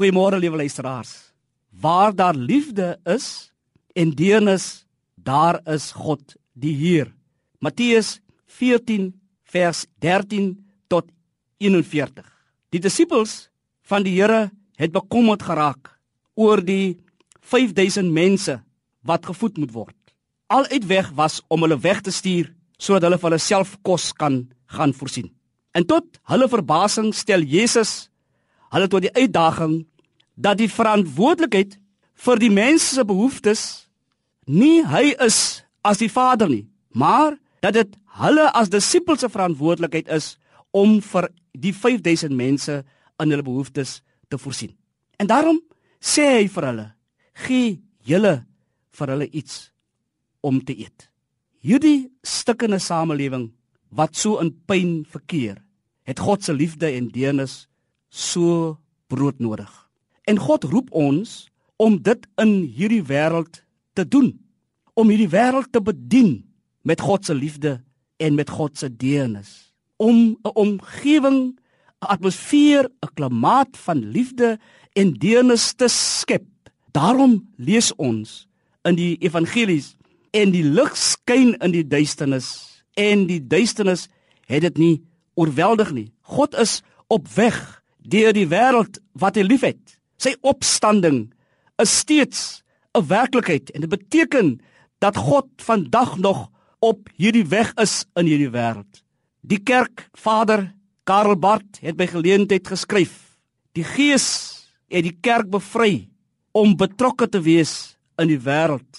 Goeiemôre liewe luisteraars. Waar daar liefde is en deernis, daar is God die Heer. Matteus 14 vers 13 tot 41. Die disippels van die Here het bekommerd geraak oor die 5000 mense wat gevoed moet word. Al uitweg was om hulle weg te stuur sodat hulle vir hulle self kos kan gaan voorsien. En tot hulle verbasing stel Jesus hulle tot die uitdaging dat die verantwoordelikheid vir die mense se behoeftes nie hy is as die Vader nie, maar dat dit hulle as disippels se verantwoordelikheid is om vir die 5000 mense in hulle behoeftes te voorsien. En daarom sê hy vir hulle: "Gee julle vir hulle iets om te eet." Hierdie stikkende samelewing wat so in pyn verkeer, het God se liefde en deernis so broodnodig. En God roep ons om dit in hierdie wêreld te doen, om hierdie wêreld te bedien met God se liefde en met God se deernis, om 'n omgewing, 'n atmosfeer, 'n klimaat van liefde en deernis te skep. Daarom lees ons in die evangelies en die lig skyn in die duisternis en die duisternis het dit nie oorweldig nie. God is op weg deur die wêreld wat hy liefhet. Sy opstanding is steeds 'n werklikheid en dit beteken dat God vandag nog op hierdie weg is in hierdie wêreld. Die kerkvader Karel Barth het by geleentheid geskryf: Die Gees het die kerk bevry om betrokke te wees in die wêreld.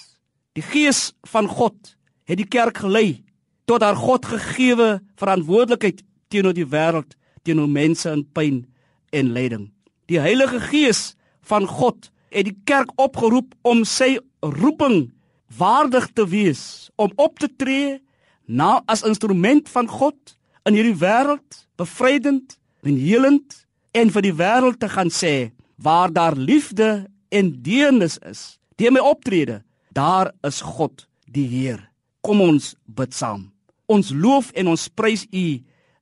Die Gees van God het die kerk gelei tot haar God gegeewe verantwoordelikheid teenoor die wêreld, teenoor mense in pyn en lyding. Die Heilige Gees van God het die kerk opgeroep om sy roeping waardig te wees, om op te tree na as instrument van God in hierdie wêreld, bevrydend en helend en vir die wêreld te gaan sê waar daar liefde en deernis is, deur my optrede, daar is God die Heer. Kom ons bid saam. Ons loof en ons prys U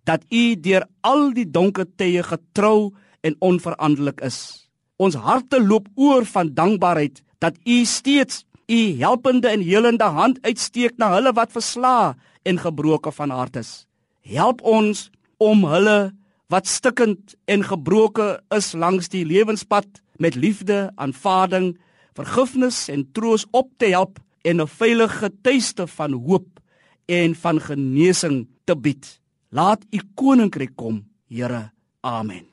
dat U deur al die donker tye getrou en onveranderlik is. Ons harte loop oor van dankbaarheid dat U steeds U helpende en helende hand uitsteek na hulle wat versla en gebroke van hart is. Help ons om hulle wat stikkend en gebroke is langs die lewenspad met liefde, aanvaarding, vergifnis en troos op te help en 'n veilige tuiste van hoop en van genesing te bied. Laat u koninkryk kom, Here. Amen.